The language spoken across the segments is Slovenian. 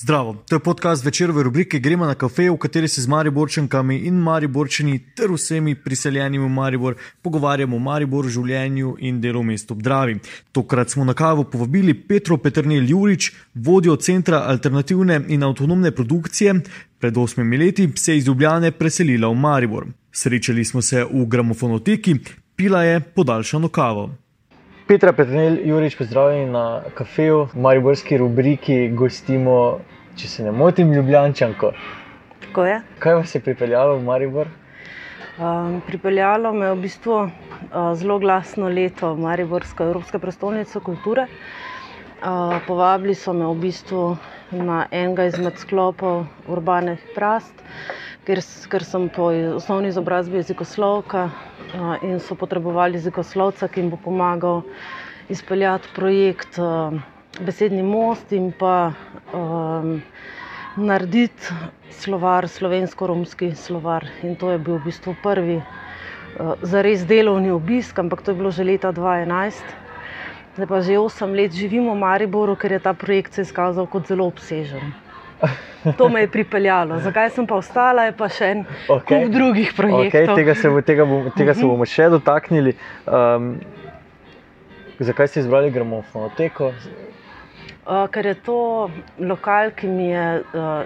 Zdravo, to je podcast večerove rubrike Gremo na kafe, v kateri se z Mariborčankami in Mariborčani ter vsemi priseljenimi v Maribor pogovarjamo o Mariboru, življenju in delu v mestu Obdravi. Tokrat smo na kavo povabili Petro Petrnil Jurič, vodjo Centra alternativne in avtonomne produkcije. Pred osmimi leti se je iz Ljubljane preselila v Maribor. Srečali smo se v gramofonoteki, pila je podaljšano kavo. Petra Petrnil, Jurič, pozdravljeni na kafeju, v mariborski rubriki gostimo, če se ne motim, Ljubljančanko. Tako je. Kaj vas je pripeljalo v Maribor? Um, pripeljalo me je v bistvu uh, zelo glasno leto v Mariborsko Evropsko prestolnico kulture. Uh, povabili so me v bistvu na enega izmed sklopov urbanih prast, ker, ker sem po osnovni izobrazbi jezikoslovka in so potrebovali jezikoslovca, ki jim bo pomagal izpeljati projekt Besedni most in pa um, narediti slovar, slovensko-romski slovar. In to je bil v bistvu prvi uh, zares delovni obisk, ampak to je bilo že leta 2011. Zdaj pa že 8 let živimo v Mariboru, ker je ta projekt se izkazal kot zelo obsežen. To me je pripeljalo. Zakaj sem pa ostala, je pa še en okay. kup drugih projektov. Okay, tega, se, tega, bom, tega se bomo še dotaknili. Um, zakaj ste izbrali gramofonoteko? Uh, ker je to lokal, ki mi je uh,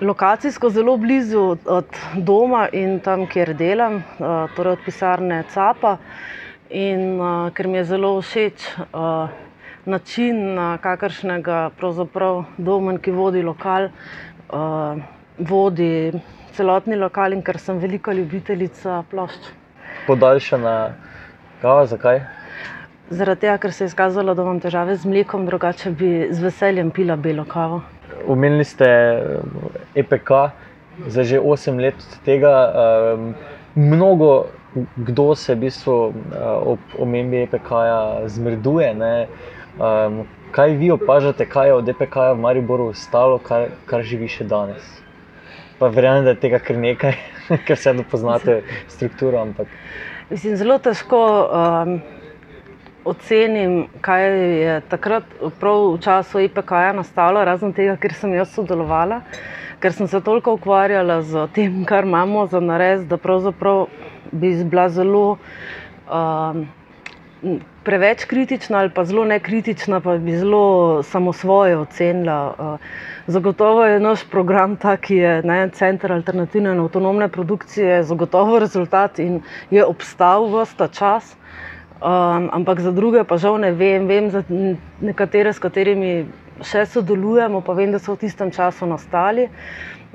lokacijsko zelo blizu od doma in tam, kjer delam, uh, torej od pisarne Capa. In uh, ker mi je zelo všeč. Uh, način, na kakršnega pravzaprav domen, ki vodi lokal, uh, vodi celotni lokal in ker sem velika ljubiteljica plošč. Podaljšana kava, zakaj? Zaradi tega, ker se je izkazalo, da imam težave z mlekom, drugače bi z veseljem pila belo kavo. Umenili ste EPK, za že 8 let od tega. Um, mnogo kdo se v bistvu uh, ob omembi EPK-ja zmrduje. Ne? Um, kaj vi opažate, kaj je od DPK-ja v Mariboru ostalo, kar, kar živi še danes? Pa verjamem, da je tega kar nekaj, ker se poznate strukturo. Ampak... Mislim, zelo težko um, ocenim, kaj je takrat v času IPK-ja nastalo, razen tega, ker sem jaz sodelovala, ker sem se toliko ukvarjala z tem, kar imamo za nares, da pravzaprav bi bila zelo. Um, preveč kritična ali pa zelo nekritična, pa bi zelo samo svoje ocenila. Eh, zagotovo je naš program ta, ki je ne, center alternativne in avtonomne produkcije, zagotovo rezultat in je obstal v ta čas. Um, ampak za druge pa žal ne vem, vem za nekatere, s katerimi še sodelujemo, pa vem, da so v tistem času nastali.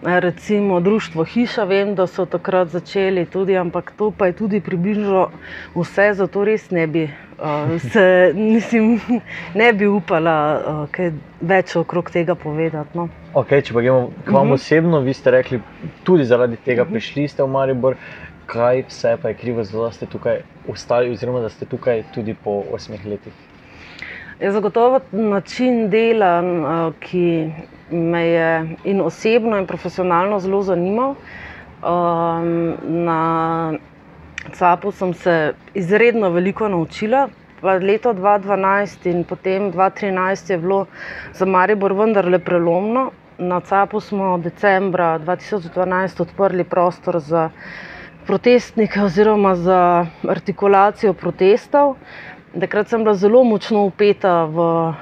Recimo Društvo Hiša, vem, da so takrat začeli tudi, ampak to pa je tudi približno vse, zato res ne bi se, mislim, ne bi upala uh, kaj več okrog tega povedati. No. Okay, če pa gremo k vam uh mhm. -huh. osebno, vi ste rekli, tudi zaradi tega uh mhm. -huh. prišli ste v Maribor. Kaj vse pa je krivo da ste tukaj ostali, oziroma da ste tukaj tudi po osmih letih? Je zagotovo način dela, ki me je in osebno, in profesionalno zelo zanimal. Um, na CAP-u sem se izredno veliko naučila. Leto 2012 in potem 2013 je bilo za Maribor vendarle prelomno. Na CAP-u smo decembra 2012 odprli prostor za protestnike oziroma za artikulacijo protestov. Takrat sem bila zelo močno upeta v uh,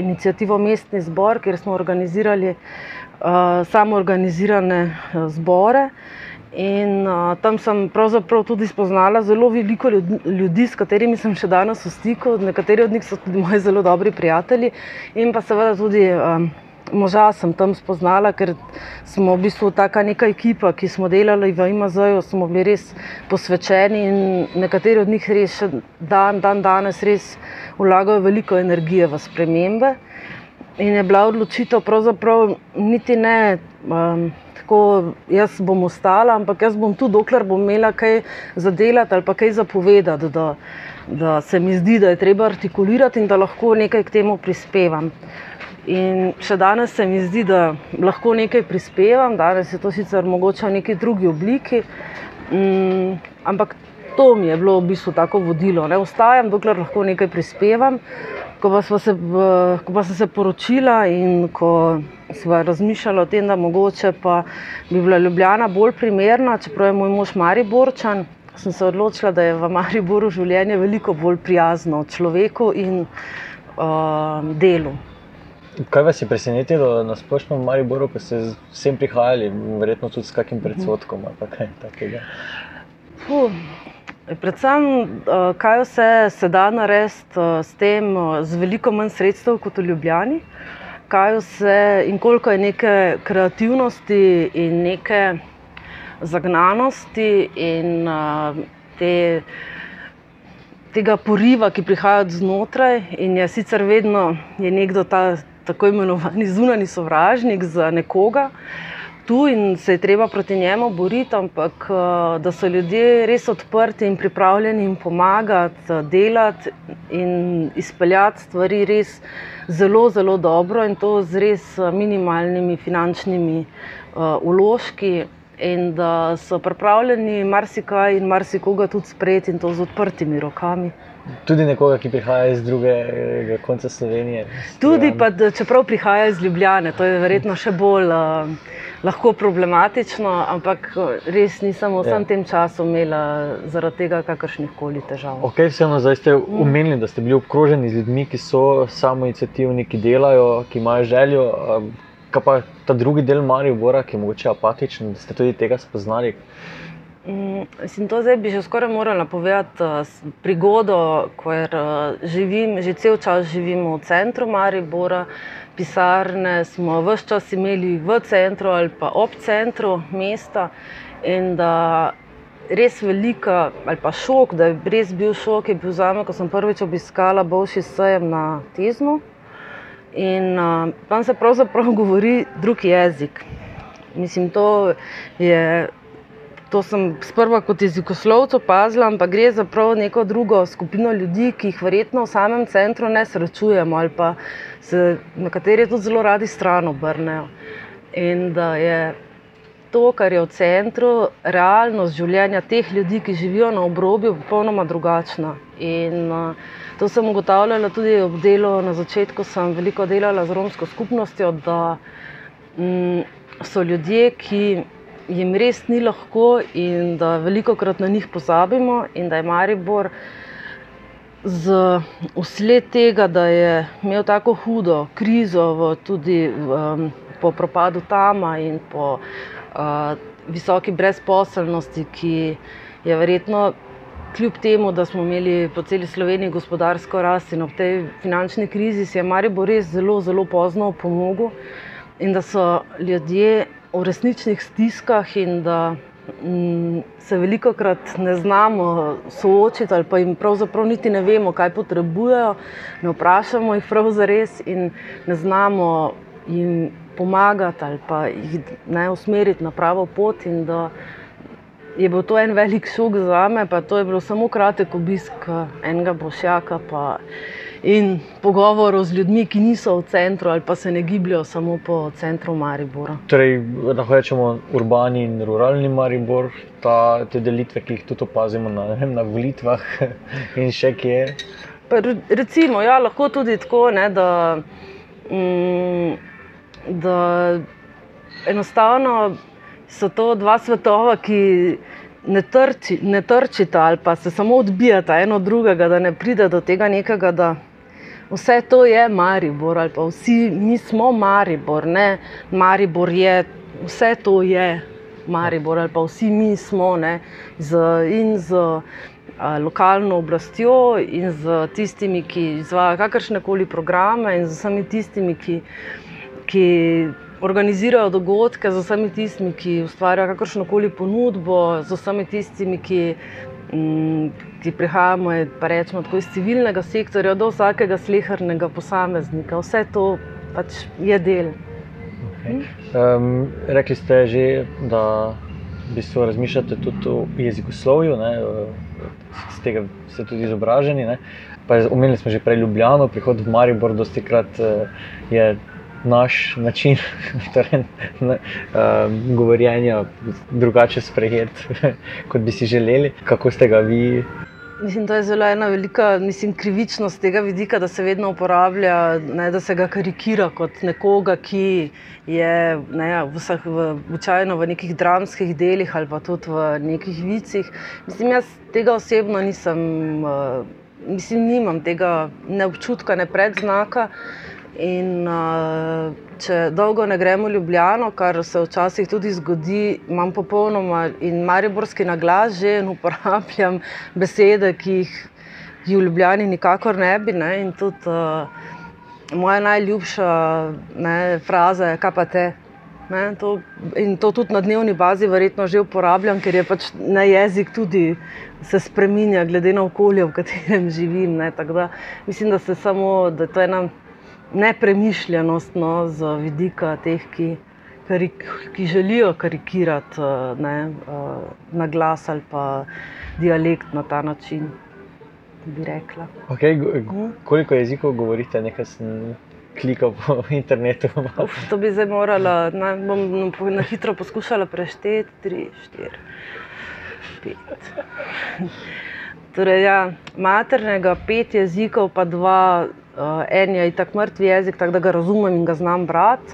inicijativo Mestni zbor, kjer smo organizirali uh, samo organizirane uh, zbore. In uh, tam sem pravzaprav tudi spoznala zelo veliko ljudi, s katerimi sem še danes v stiku. Nekateri od njih so tudi moji zelo dobri prijatelji. In pa seveda tudi um, moža sem tam spoznala, ker smo v bistvu taka neka ekipa, ki smo delali v IMZ-ju, smo bili res posvečeni in nekateri od njih res še dan, dan danes res vlagajo veliko energije v spremembe. In je bila odločitev pravzaprav niti ne. Um, tako, jaz bom ostala, ampak jaz bom tu, dokler bom imela kaj zadelati ali pa kaj zapovedati, da, da se mi zdi, da je treba artikulirati in da lahko nekaj k temu prispevam. In še danes se mi zdi, da lahko nekaj prispevam, danes je to sicer mogoče v neki drugi obliki, um, ampak to mi je bilo v bistvu tako vodilo. Ne ostajam, dokler lahko nekaj prispevam. Ko pa, se, ko pa sem se poročila in ko sva razmišljala o tem, da mogoče pa bi bila Ljubljana bolj primerna, čeprav je moj mož Mariborčan. Sem se odločila, da je v Mariboru življenje veliko bolj prijazno človeku in uh, delu. Kaj vas je presenetilo na splošno v Mariboru, ko ste sem prihajali, verjetno tudi s kakim predsodkom ali kaj takega? Puh. Predvsem, kaj vse se da narediti s tem, z veliko manj sredstev kot v Ljubljani, kaj vse in koliko je neke kreativnosti in neke zagnanosti in te, tega poriva, ki prihaja od znotraj. In je sicer vedno je nekdo ta tako imenovani zunani sovražnik za nekoga. Tu in se je treba proti njemu boriti, ampak da so ljudje res odprti in pripravljeni jim pomagati, delati in izpeljati stvari res zelo, zelo dobro, in to z res minimalnimi finančnimi vložki, in da so pripravljeni marsikaj in marsikoga tudi sprejeti in to z odprtimi rokami. Tudi nekoga, ki prihaja iz drugega konca Slovenije. Tudi, pa, čeprav prihaja iz Ljubljane, to je verjetno še bolj uh, lahko problematično, ampak res nisem v vsem ja. tem času imela zaradi tega kakršnih koli težav. Okay, vseeno, zdaj ste umenili, da ste bili obkroženi z ljudmi, ki so samo inicijativni, ki delajo, ki imajo željo. Kaj pa ta drugi del Marija, ki je mogoče apatičen, da ste tudi tega spoznali? Mislim, to zdaj bi že skoraj morala povedati prigodo, ker živim, že cel čas živimo v centru Maribora, pisarne smo vse čas imeli v centru ali pa ob centru mesta. In da res velika, ali pa šok, da je res bil šok, je bil za me, ko sem prvič obiskala Bovši sejem na Tizmu. In tam se pravzaprav govori drug jezik. Mislim, to je. To sem sprva kot jezikoslovec opazila, ampak gre za prav neko drugo skupino ljudi, ki jih verjetno v samem centru ne srečujemo ali pa se nekateri tudi zelo radi stran obrnejo. In da je to, kar je v centru, realnost življenja teh ljudi, ki živijo na obrobju, popolnoma drugačna. In to sem ugotavljala tudi ob delu na začetku, sem veliko delala z romsko skupnostjo, da mm, so ljudje, ki jim res ni lahko in da veliko krat na njih pozabimo, in da je Maribor vsled tega, da je imel tako hudo krizo, v, tudi v, po propadu Tama in po uh, visoki brezposelnosti, ki je verjetno. Kljub temu, da smo imeli po celi Sloveniji gospodarsko rast in ob tej finančni krizi, se je Maribor res zelo, zelo pozno pomogel, in da so ljudje v resničnih stiskah in da mm, se veliko krat ne znamo soočiti, ali pa jim pravzaprav niti ne vemo, kaj potrebujejo, ne vprašamo jih prav za res in ne znamo jim pomagati ali pa jih ne usmeriti na pravo pot. Je bil to en velik šok za me, pa to je bilo samo kratek obisk enega bošjaka. Pa, in pogovorov z ljudmi, ki niso v centru ali pa se ne gibljajo samo po centru Maribora. Torej, lahko rečemo urbani in ruralni Maribor, ta, te delitve, ki jih tudi opazimo na, vem, na volitvah in še kje. Pa, recimo, ja, lahko tudi tako, ne, da, mm, da enostavno so to dva svetova, ki. Ne, trči, ne trčita ali pa se samo odbijata eno od drugega, da ne pride do tega nekega, da vse to je Maribor, ali pa vsi mi smo Maribor, ne Maribor je, vse to je Maribor, ali pa vsi mi smo ne, z, in z a, lokalno oblastjo, in z tistimi, ki izvajo kakršne koli programe, in z vsemi tistimi, ki. ki Organizirajo dogodke z vsemi tistimi, ki ustvarjajo kakršno koli ponudbo, z vsemi tistimi, ki ki prihajamo rečemo, iz civilnega sektorja do vsakega slehrnega posameznika. Vse to pač je del. Okay. Um, rekli ste že, da v bistvu razmišljate tudi o jezikoslovju, z tega ste tudi izobraženi. Omenili smo že prej Ljubljano, prihod v Maribor, dosti krat uh, je naš način torej, uh, govorjenja drugače sprejet, kot bi si želeli. Kako ste ga vi Mislim, to je zelo ena velika mislim, krivičnost tega vidika, da se vedno uporablja, ne, da se ga karikira kot nekoga, ki je ne, vseh, v, običajno v nekih dramskih delih ali pa tudi v nekih vicih. Mislim, jaz tega osebno nisem, uh, mislim, nimam tega ne občutka, ne predznaka. In, uh, če dolgo ne gremo v Ljubljano, kar se včasih tudi zgodi, imam popolnoma in mariborski naglas že in uporabljam besede, ki jih v Ljubljani nikakor ne bi. Ne? In tudi uh, moja najljubša ne, fraza je, kaj pa te. Ne, to, in to tudi na dnevni bazi verjetno že uporabljam, ker je pač na jezik tudi se spremenja, glede na okolje, v katerem živim. Ne, da, mislim, da se samo, da to je ena nepremišljenost no, z vidika teh, ki, karik, ki želijo karikirati eh, ne, eh, na glas ali pa dialekt na ta način. Okay, mhm. koliko jezikov govorite, nekaj sem klikal po internetu? Uf, to bi zdaj morala, na, bom na hitro poskušala prešteti, tri, štiri, pet. Torej, ja, maternega pet jezikov, pa dva Uh, en je tako mrtvi jezik, tako da ga razumem in ga znam brati.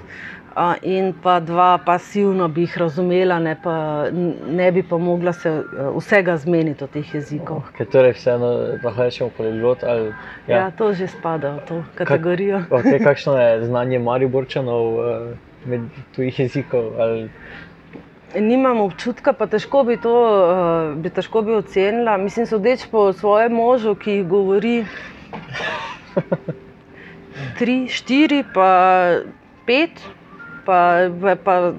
Uh, in pa dva pasivno bi jih razumela, ne, pa, ne bi pa mogla se uh, vsega zmeniti od teh jezikov. Ker torej vseeno lahko rečemo poliglot. Ali, ja. ja, to že spada v to kategorijo. Kak, okay, kakšno je znanje Mariborčanov uh, med tujih jezikov? Ali... Nimam občutka, pa težko bi to uh, bi težko bi ocenila. Mislim, sodeč po svojem možu, ki govori tri, štiri, pa pet, pa, pa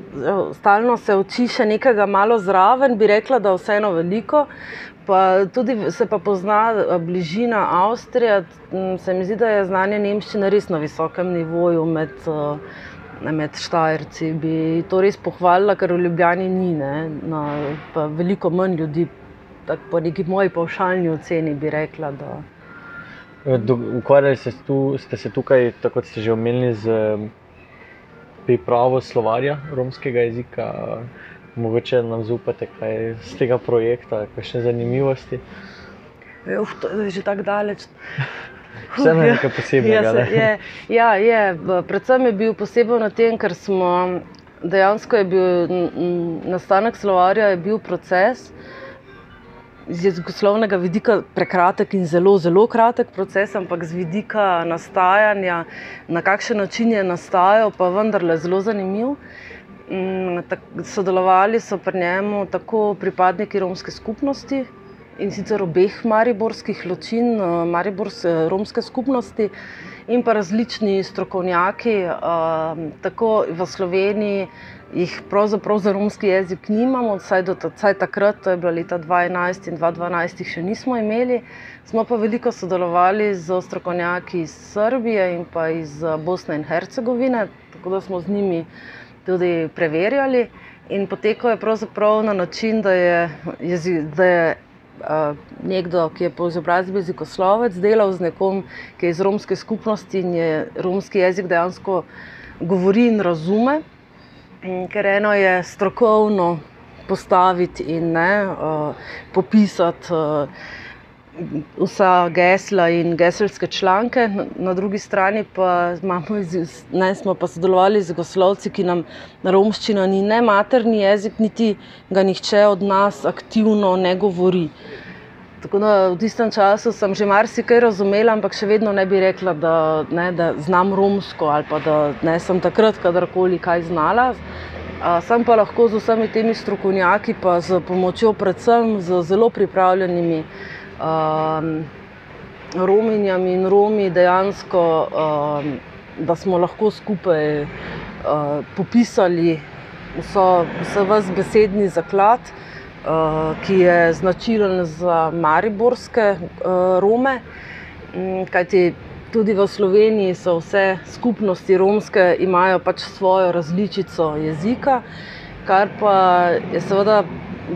stalno se uči še nekaj malo zraven, bi rekla, da vseeno veliko. Pa tudi se pa pozna bližina Avstrije. Se mi zdi, da je znanje nemščine res na visokem nivoju med, med Štajerci. Bi to res pohvalila, ker v Ljubljani ni, ne, na, veliko manj ljudi. Tak, po neki moji pavšalni oceni bi rekla, da Ukvarjali ste, tu, ste se tukaj, tako kot ste že omenili, z pripravo slovarja romskega jezika. Mogoče nam zaupate kaj z tega projekta, kakšne zanimivosti. Uf, to je že tako daleč. Vse je nekaj posebnega. Ja, je, ja, je. Predvsem je bil poseben na tem, ker smo dejansko bil nastanek slovarja, je bil proces z jezikoslovnega vidika prekratek in zelo, zelo kratek proces, ampak z vidika nastajanja, na kakšen način je nastajal, pa vendarle zelo zanimiv. Mm, sodelovali so pri njemu tako pripadniki romske skupnosti in sicer obeh mariborskih ločin, eh, mariborske romske skupnosti. In pa različni strokovnjaki, uh, tako v Sloveniji, jih pravzaprav za romski jezik nimamo, vsaj do vsaj takrat, to je bilo leta 2011 in 2012, jih še nismo imeli. Smo pa veliko sodelovali z strokovnjaki iz Srbije in pa iz Bosne in Hercegovine, tako da smo z njimi tudi preverjali. In potekalo je pravzaprav na način, da je, jezi, da je uh, nekdo, ki je po izobrazbi jezikoslovec, delal z nekom, ki je iz romske skupnosti in je romski jezik dejansko govori in razume. Ker eno je strokovno postaviti in ne, uh, popisati uh, vsa gesla in geselske članke, na, drugi strani pa, iz, ne, smo pa sodelovali z goslovci, ki nam romščina ni ne materni jezik, niti ga nihče od nas aktivno ne govori. Tako da v tistem času sem že marsikaj razumela, ampak še vedno ne bi rekla, da, ne, da znam romsko ali pa da ne sem takrat kadarkoli kaj znala. Sem pa lahko z vsemi temi strokovnjaki, pa z pomočjo predvsem z zelo pripravljenimi um, rominjami in romi, dejansko, um, da smo lahko skupaj uh, popisali vso, vse vas besedni zaklad. Eh, ki je značilen za mariborske eh, Rome. Mm, kajti tudi v Sloveniji so vse skupnosti romske, imajo pač svojo različico jezika, kar pa je seveda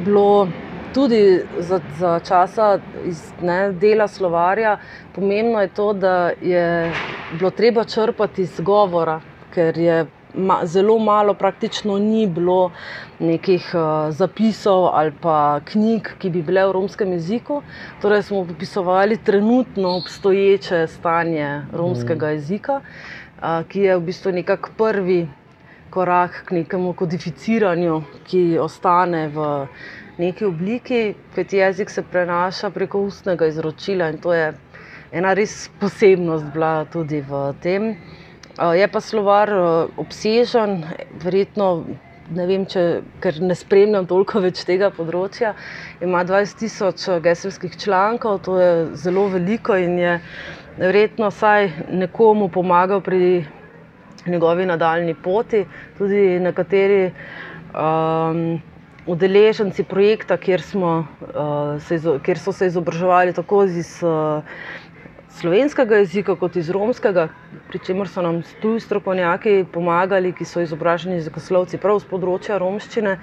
bilo tudi za, za časa iz ne, dela slovarja. Pomembno je to, da je bilo treba črpati iz govora, ker je ma, zelo malo, praktično ni bilo nekih uh, zapisov ali pa knjig, ki bi bile v romskem jeziku. Torej smo popisovali trenutno obstoječe stanje romskega jezika, uh, ki je v bistvu nekako prvi korak k nekemu kodificiranju, ki ostane v neki obliki, kajti jezik se prenaša preko ustnega izročila in to je ena res posebnost bila tudi v tem. Je pa slovar obsežen, verjetno ne vem, če, ker ne spremljam toliko več tega področja. Ima 20 tisoč geselskih člankov, to je zelo veliko in je verjetno vsaj nekomu pomagal pri njegovi nadaljni poti. Tudi nekateri um, udeleženci projekta, kjer, smo, uh, se, kjer so se izobraževali tako iz. Uh, slovenskega jezika kot iz romskega, pri čemer so nam tuji strokovnjaki pomagali, ki so izobraženi jezikoslovci prav z področja romščine,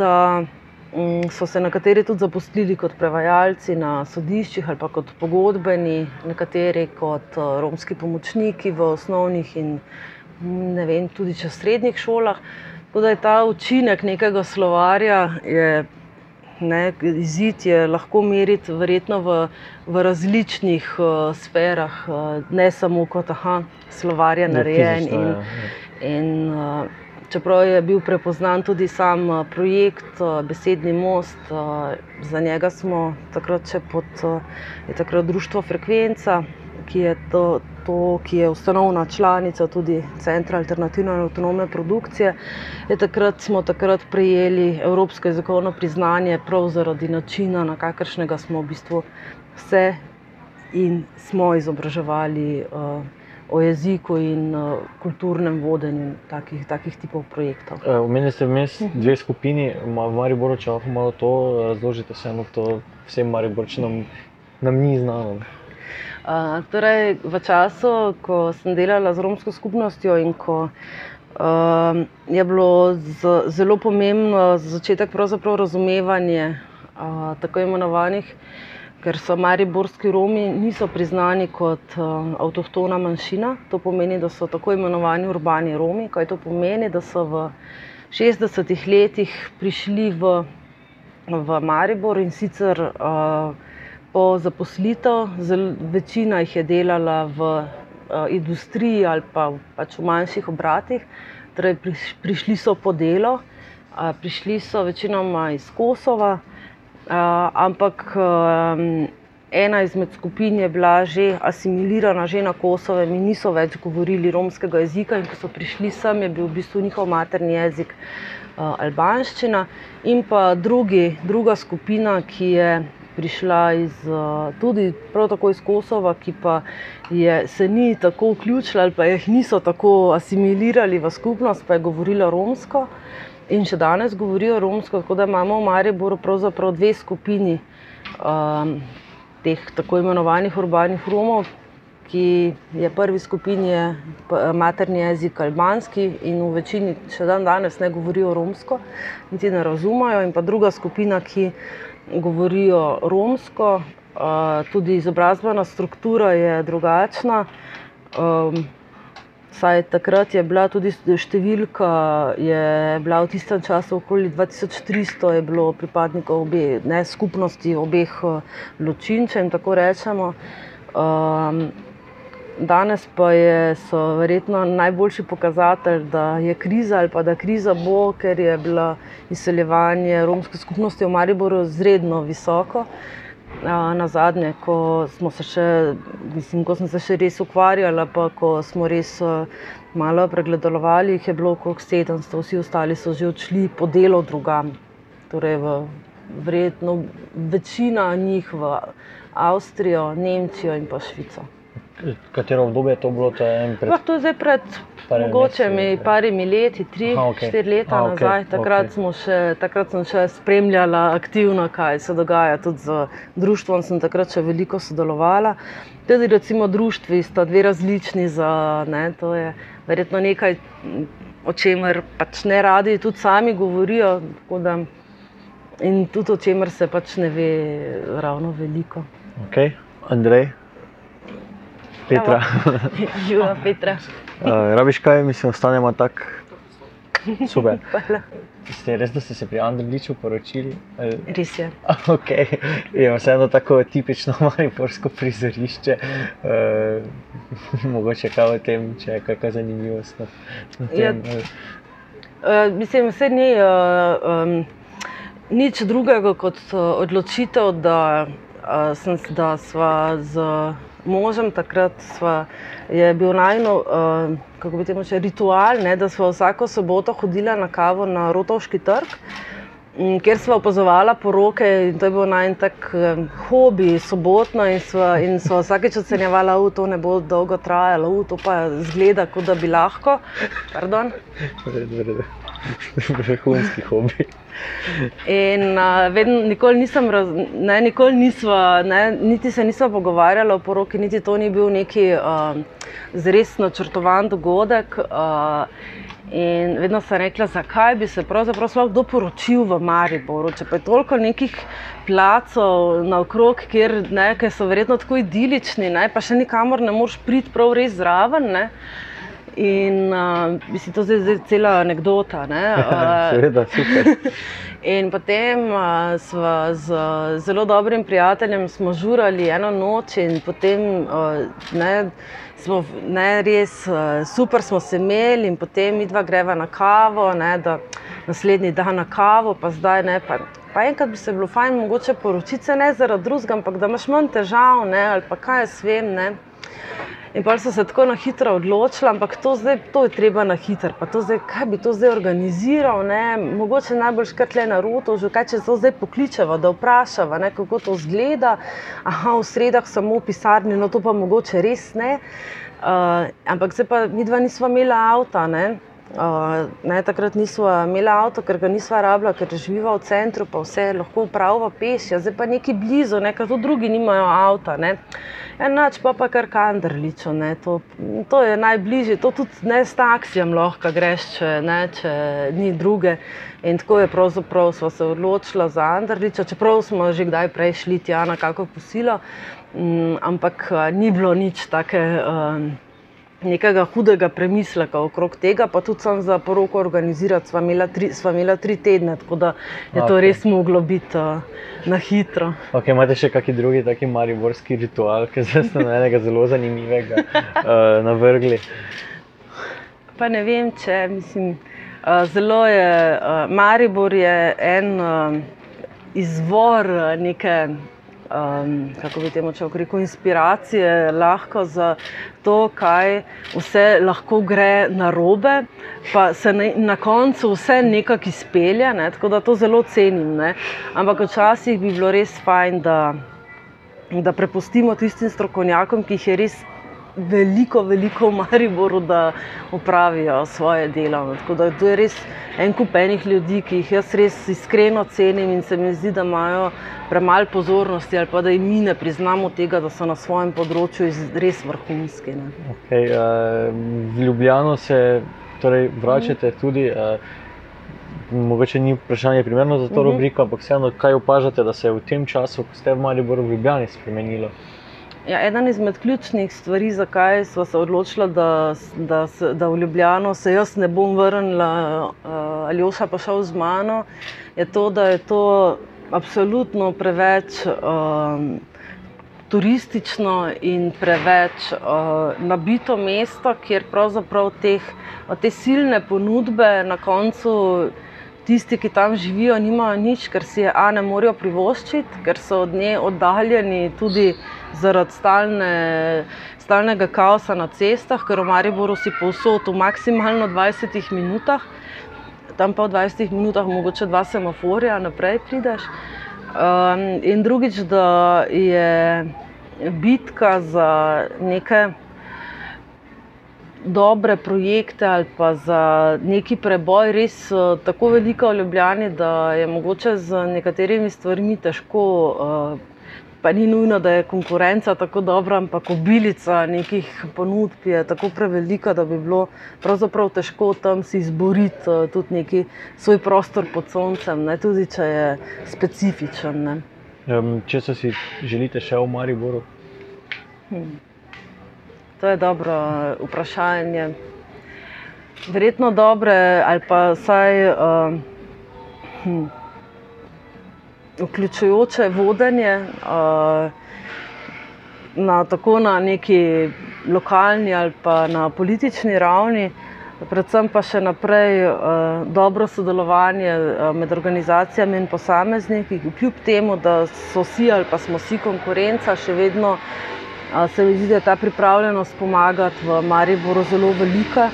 da um, so se nekateri tudi zaposlili kot prevajalci na sodiščih ali pa kot pogodbeni, nekateri kot uh, romski pomočniki v osnovnih in ne vem, tudi če srednjih šolah. Tako da je ta učinek nekega slovarja ne, izid je lahko meriti verjetno v, v različnih uh, sferah, uh, ne samo kot aha, slovarja narejen. In, ja, ja. in, uh, čeprav je bil prepoznan tudi sam uh, projekt uh, Besedni most, uh, za njega smo takrat še pod uh, takrat Društvo Frekvenca, ki je to to, ki je ustanovna članica tudi Centra alternativne in avtonomne produkcije. Takrat smo takrat prejeli evropsko jezikovno priznanje prav zaradi načina, na kakršnega smo v bistvu vse in smo izobraževali uh, o jeziku in uh, kulturnem vodenju takih, takih tipov projektov. Omenili ste vmes mhm. dve skupini, v Mariboru, če lahko malo to razložite, vseeno to vsem Mariborčinom nam ni znano torej, v času, ko sem delala z romsko skupnostjo in ko uh, je bilo z, zelo pomembno za začetek razumevanje uh, tako imenovanih, ker so mariborski Romi niso priznani kot uh, avtohtona manjšina. To pomeni, da so tako imenovani urbani Romi. Kaj to pomeni, da so v 60-ih letih prišli v, v Maribor in sicer. Uh, po zaposlitev, večina jih je delala v uh, industriji ali pa pač v manjših obratih, torej priš, prišli so po delo, uh, prišli so večinoma iz Kosova, uh, ampak um, ena izmed skupin je bila že asimilirana, že na Kosovo in niso več govorili romskega jezika. In ko so prišli sem, je bil v bistvu njihov materni jezik uh, albanščina, in pa drugi, druga skupina, ki je prišla iz, eh, tudi iz Kosova, ki pa je, se ni tako vključila ali pa jih niso tako asimilirali v skupnost, pa je govorila romsko. In še danes govorijo romsko, tako da imamo v Mariboru pravzaprav dve skupini um, teh tako imenovanih urbanih Romov, ki je prvi skupini je materni jezik albanski in v večini še dan danes ne govorijo romsko, niti ne razumejo, in pa druga skupina, ki govorijo romsko, tudi izobrazbena struktura je drugačna. Saj takrat je bila tudi številka, je bila v tistem času okoli 2300, je bilo pripadnikov obe, ne, skupnosti obeh ločinčev in tako rečemo. Um, danes pa je, so verjetno najboljši pokazatelj, da je kriza ali pa da kriza bo, ker je bilo izseljevanje romske skupnosti v Mariboru izredno visoko. Na zadnje, ko se še, mislim, ko smo se še res ukvarjali, pa ko smo res malo pregledovali, jih je bilo okrog 700, vsi ostali so že odšli po delo drugam. Torej, v, verjetno večina njih v Avstrijo, Nemčijo in pa Švico. Katero obdobje je to bilo? To je, pred... to je zdaj pred mogoče mi parimi leti, tri, Aha, okay. štiri leta Aha, nazaj. Okay, takrat, okay. Še, takrat sem še spremljala aktivno, kaj se dogaja. Tudi z društvom sem takrat še veliko sodelovala. Tudi recimo društvi sta dve različni. Za, ne, to je verjetno nekaj, o čemer pač ne radi tudi sami govorijo. Da, in tudi o čemer se pač ne ve ravno veliko. Okay. Andrej, Petra. Živa Petra. uh, rabiš kaj, mislim, ostanemo tako. Super. Ste res, da ste se pri Andrliču poročili? Ali- Res je. Ok, je vseeno tako tipično mariborsko prizorišče. Uh, mogoče kaj o tem, če je kakšna zanimivost na, na Ja, tem. ali- Uh, mislim, vse ni uh, um, nič drugega kot uh, odločitev, da, uh, sem, da sva z možem takrat sva, je bil najno, uh, kako bi temu rekel, ritual, ne, da sva vsako soboto hodila na kavo na Rotovški trg. m, Kjer smo opazovali poroke, in to je bil naj tak um, hobi, sobotno, in sva, in sva vsakeč ocenjevala, da to ne bo dolgo trajalo, "U, to pa zgleda, kot da bi lahko. Pardon. Vrhunski hobi. In uh, vedno, nikoli nisem, raz, ne, nikoli nisva, ne, niti se nisva pogovarjala o poroki, niti to ni bil neki uh, zres načrtovan dogodek. Uh, in vedno sem rekla, zakaj bi se pravzaprav sploh kdo poročil v Mariboru, če pa je toliko nekih placov naokrog, kjer ne, so verjetno tako idilični, ne, pa še nikamor ne moreš priti prav res zraven. Ne. In uh, mislim, to je zdaj cela anekdota. ne, Seveda, super. In potem uh, smo z zelo dobrim prijateljem smo žurali eno noč, in potem uh, ne, smo ne, res uh, super smo se imeli, in potem mi dva greva na kavo, ne, da naslednji dan na kavo, pa zdaj ne. Pa, pa enkrat bi se bilo fajn, mogoče poročiti se ne zaradi drugega, ampak da imaš manj težav, ne, ali pa kaj jaz vem. Ne. In pa so se tako na hitro odločili, ampak to, zdaj, to je treba na hitro. Kaj bi to zdaj organiziral, ne? mogoče najbolj škrtle na roto, že kaj če to zdaj pokličeva, da vprašava, ne? kako to zgleda. Aha, v sredah samo v pisarni, no to pa mogoče res ne. Uh, ampak zdaj pa mi dva nisva imela avta. Ne? Uh, ne, takrat nismo imeli avto, ker ga nismo rabila, ker živiva v centru, pa vse lahko upravlja peš, ja, zdaj pa neki blizu, ne, ker tudi drugi nimajo avta. Ne. Enač pa pa kar kandrličo, ne, to, to je najbližje, to tudi ne s taksijem lahko greš, če, ne, če ni druge. In tako je pravzaprav sva se odločila za Andrličo, čeprav smo že kdaj prej šli tja na kako posilo, mm, ampak a, ni bilo nič take. Um, nekega hudega premisleka okrog tega, pa tudi sem za poroko organizirati. Sva imela tri, sva imela tri tedne, tako da je to Okej. res moglo biti uh, na hitro. Okay, imate še kakšen drugi taki mariborski ritual, ki zdaj ste na enega zelo zanimivega uh, navrgli? Pa ne vem, če mislim, uh, zelo je, uh, Maribor je en uh, izvor uh, neke. Um, kako bi temu človek rekel, inspiracije lahko za to, kaj vse lahko gre na robe, pa se na, na koncu vse nekako izpelje. Ne, tako da to zelo cenim. Ne. Ampak včasih bi bilo res fajn, da, da prepustimo tistim strokovnjakom, ki jih je res veliko, veliko v Mariboru, da opravijo svoje delo. Tako da to je res en kup enih ljudi, ki jih jaz res iskreno cenim in se mi zdi, da imajo premalo pozornosti ali pa da jim mi ne priznamo tega, da so na svojem področju res vrhunski. Ne. Okay, uh, v Ljubljano se torej, vračate tudi. Uh, Mogoče ni vprašanje primerno za to Mhm. rubriko, ampak vseeno, kaj opažate, da se je v tem času, ko ste v Mariboru v Ljubljani, spremenilo? Ja, eden izmed ključnih stvari, zakaj smo se odločili, da, da, da v Ljubljano se jaz ne bom vrnila, uh, ali Joša pa šel z mano, je to, da je to absolutno preveč um, turistično in preveč uh, nabito mesto, kjer pravzaprav teh, te silne ponudbe na koncu tisti, ki tam živijo, nimajo nič, ker si je A ne morejo privoščiti, ker so od nje oddaljeni tudi zaradi stalne, stalnega kaosa na cestah, ker v Mariboru si povsod v maksimalno 20 minutah, tam pa v 20 minutah mogoče dva semaforja naprej prideš. Um, in drugič, da je bitka za neke dobre projekte ali pa za neki preboj res eh, tako velika v Ljubljani, da je mogoče z nekaterimi stvarmi težko. eh, Pa ni nujno, da je konkurenca tako dobra, ampak obilica nekih ponudb je tako prevelika, da bi bilo pravzaprav težko tam si izboriti eh, tudi neki svoj prostor pod soncem, ne, tudi če je specifičen. Ne. Um, če se si želite še v Mariboru? To je dobro eh, vprašanje. verjetno dobre ali pa vsaj uh, hm, vključujoče vodenje. Uh, Na, tako na neki lokalni ali pa na politični ravni, predvsem pa še naprej uh, dobro sodelovanje uh, med organizacijami in posamezniki, kljub temu, da so vsi ali pa smo vsi konkurenca, še vedno uh, se mi zdi, da je ta pripravljenost pomagati v Mariboru zelo velika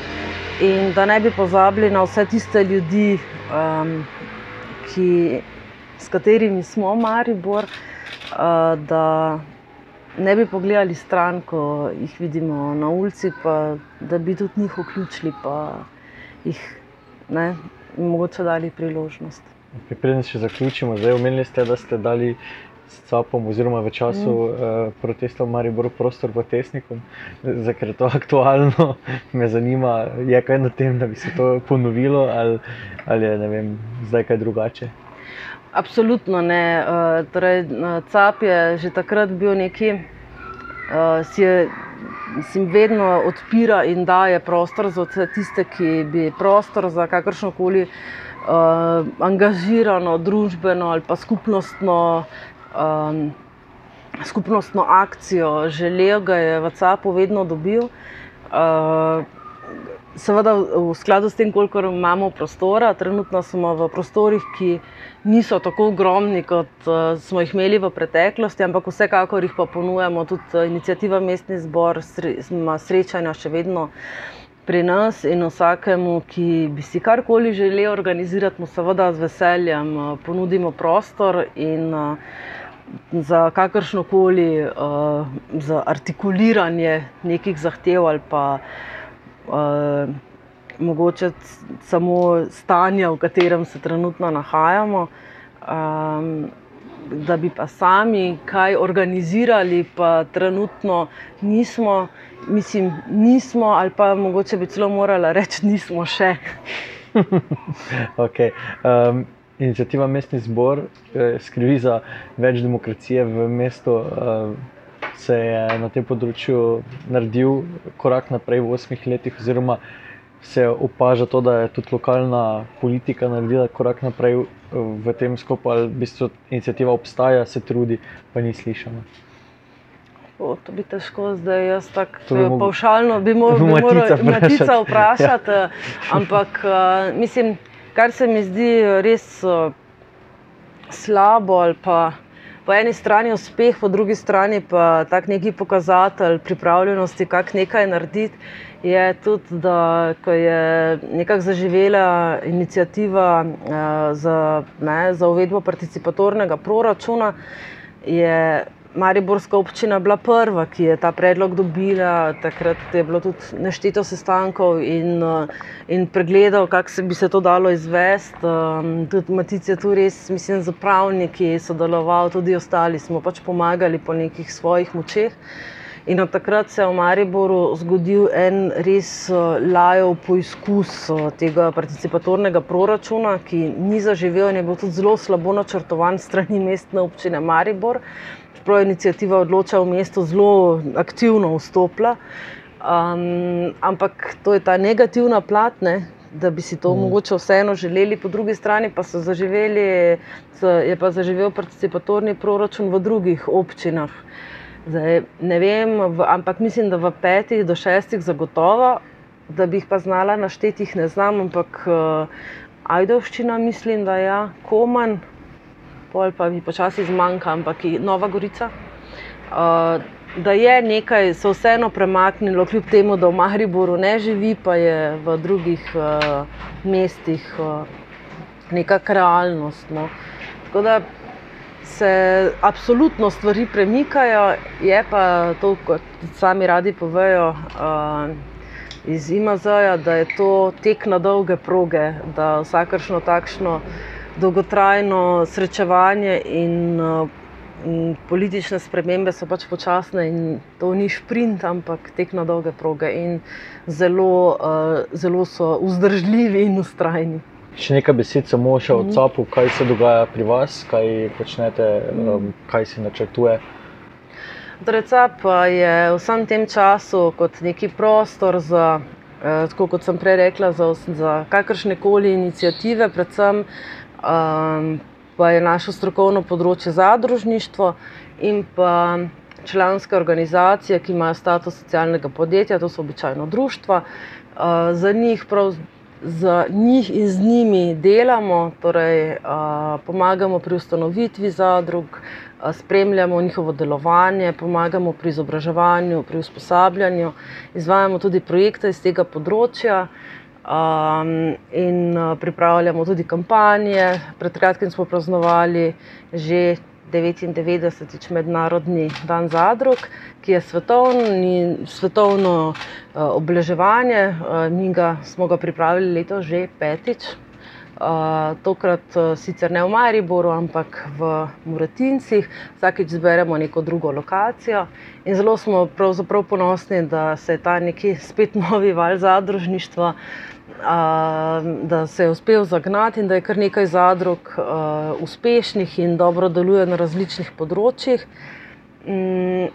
in da ne bi pozabili na vse tiste ljudi, um, ki, s katerimi smo Maribor, da ne bi pogledali stran, ko jih vidimo na ulici, pa da bi tudi njih vključili, pa jih ne, mogoče dali priložnost. Preden še zaključimo, zdaj omenili ste, da ste dali s CAP-om, oziroma v času mm. uh, protestov v Mariboru prostor v Tesniku, ker je to aktualno, me zanima, je kaj na tem, da bi se to ponovilo ali, ali je vem, zdaj kaj drugače. Absolutno ne. Uh, torej, CAP je že takrat bil neki, uh, si je. Mislim, vedno odpira in daje prostor za vse tiste, ki bi prostor za kakršno koli angažirano, družbeno ali pa skupnostno, um, skupnostno akcijo želel, ga je v CAP-u vedno dobil. Uh, seveda v skladu s tem, koliko imamo prostora, trenutno smo v prostorih, ki niso tako ogromni, kot uh, smo jih imeli v preteklosti, ampak vsekakor jih pa ponujamo tudi uh, inicijativa Mestni zbor, ima srečanja še vedno. Pri nas in vsakemu, ki bi si karkoli želel organizirati, mu seveda z veseljem uh, ponudimo prostor in za kakršno koli za artikuliranje nekih zahtev ali pa uh, mogoče samo stanja, v katerem se trenutno nahajamo. Um, da bi pa sami kaj organizirali, pa trenutno nismo, mislim, nismo, ali pa mogoče bi celo morali reči, nismo še. okay. um, inicijativa Mestni zbor eh, skrbi za več demokracije v mestu. Uh, se je na tem področju naredil korak naprej v osmih letih, oziroma se opaža to, da je tudi lokalna politika naredila korak naprej v tem skopu, ali v bistvu inicijativa obstaja, se trudi, pa ni slišana. O, to bi težko zdaj, jaz tako bi pavšalno bi moral matica vprašati. ja. Ampak uh, mislim, kar se mi zdi res uh, slabo ali pa po eni strani uspeh, po drugi strani pa tak neki pokazatelj pripravljenosti, kako nekaj narediti. Je tudi, da je nekako zaživela inicijativa uh, za, ne, za uvedbo participatornega proračuna, je Mariborska občina bila prva, ki je ta predlog dobila. Takrat je bilo tudi nešteto sestankov in, eh, in pregledal, kako se bi se to dalo izvesti. Um, tudi Matic je tu res, mislim, za pravniki sodeloval, tudi ostali smo pač pomagali po nekih svojih močeh. In od takrat se je v Mariboru zgodil en res eh, lajev poizkus tega participatornega proračuna, ki ni zaživel in je bil tudi zelo slabo načrtovan strani mestne občine Maribor čeprav je inicijativa odloča v mestu zelo aktivno vstopila. Um, ampak to je ta negativna plat, ne, da bi si to mm. mogoče vseeno želeli, po drugi strani pa so zaživeli, je pa zaživel participatorni proračun v drugih občinah. Zdaj, ne vem, v, ampak mislim, da v petih do šestih zagotovo, da bi jih pa znala našteti, ne znam, ampak uh, Ajdovščina mislim, da je ja, koman pol pa mi počasi zmanjka, ampak je Nova Gorica. Uh, da je nekaj se vseeno premaknilo, kljub temu, da v Mariboru ne živi, pa je v drugih uh, mestih uh, neka realnost. No. Tako da se absolutno stvari premikajo, je pa to, kot sami radi povejo. Uh, Iz IMAZ-a, je to tek na dolge proge, da vsakršno takšno uh, dolgotrajno srečevanje in, uh, in politične spremembe so pač počasne in to ni sprint, ampak tek na dolge proge in zelo, uh, zelo so vzdržljivi in ustrajni. Še nekaj besed, samo še o mhm. CAP-u, kaj se dogaja pri vas, kaj počnete, um, kaj se načrtuje. Torej, CAP je v vsem tem času kot neki prostor za tako kot sem prej rekla, za, za kakršne koli inicijative, predvsem um, pa je naše strokovno področje zadružništvo in pa članske organizacije, ki imajo status socialnega podjetja, to so običajno društva. Uh, za njih prav z njih in z njimi delamo, torej pomagamo pri ustanovitvi zadrug, spremljamo njihovo delovanje, pomagamo pri izobraževanju, pri usposabljanju, izvajamo tudi projekte iz tega področja. Um, in uh, pripravljamo tudi kampanje. Pred kratkim smo praznovali že 99. mednarodni dan zadrug, ki je svetovni, svetovno uh, obeleževanje. Uh, mi ga smo ga pripravili leto že petič. Tokrat sicer ne v Mariboru, ampak v Muratincih, vsakeč zberemo neko drugo lokacijo. In zelo smo ponosni, da se je ta neki spet novi val zadružništva da se je uspel zagnati in da je kar nekaj zadrug uspešnih in dobro deluje na različnih področjih. Um,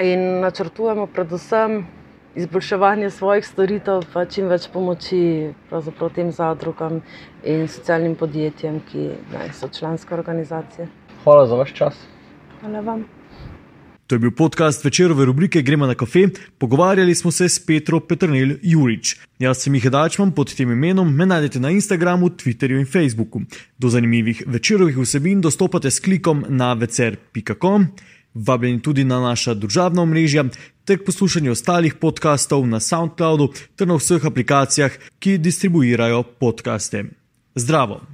in načrtujemo predvsem izboljševanje svojih storitev, pa čim več pomoči tem zadrugam in socialnim podjetjem, ki ne, so članske organizacije. Hvala za vaš čas. Hvala vam. To je bil podcast večerove rubrike Gremo na kafe. Pogovarjali smo se s Petro Petrnil Jurič. Jaz sem jih dačman pod tem imenom, me najdete na Instagramu, Twitterju in Facebooku. Do zanimivih večerovih vsebin dostopate s klikom na vecer.com. Vabljeni tudi na naša družabna omrežja ter k poslušanju ostalih podkastov na SoundCloudu ter na vseh aplikacijah, ki distribuirajo podkaste. Zdravo!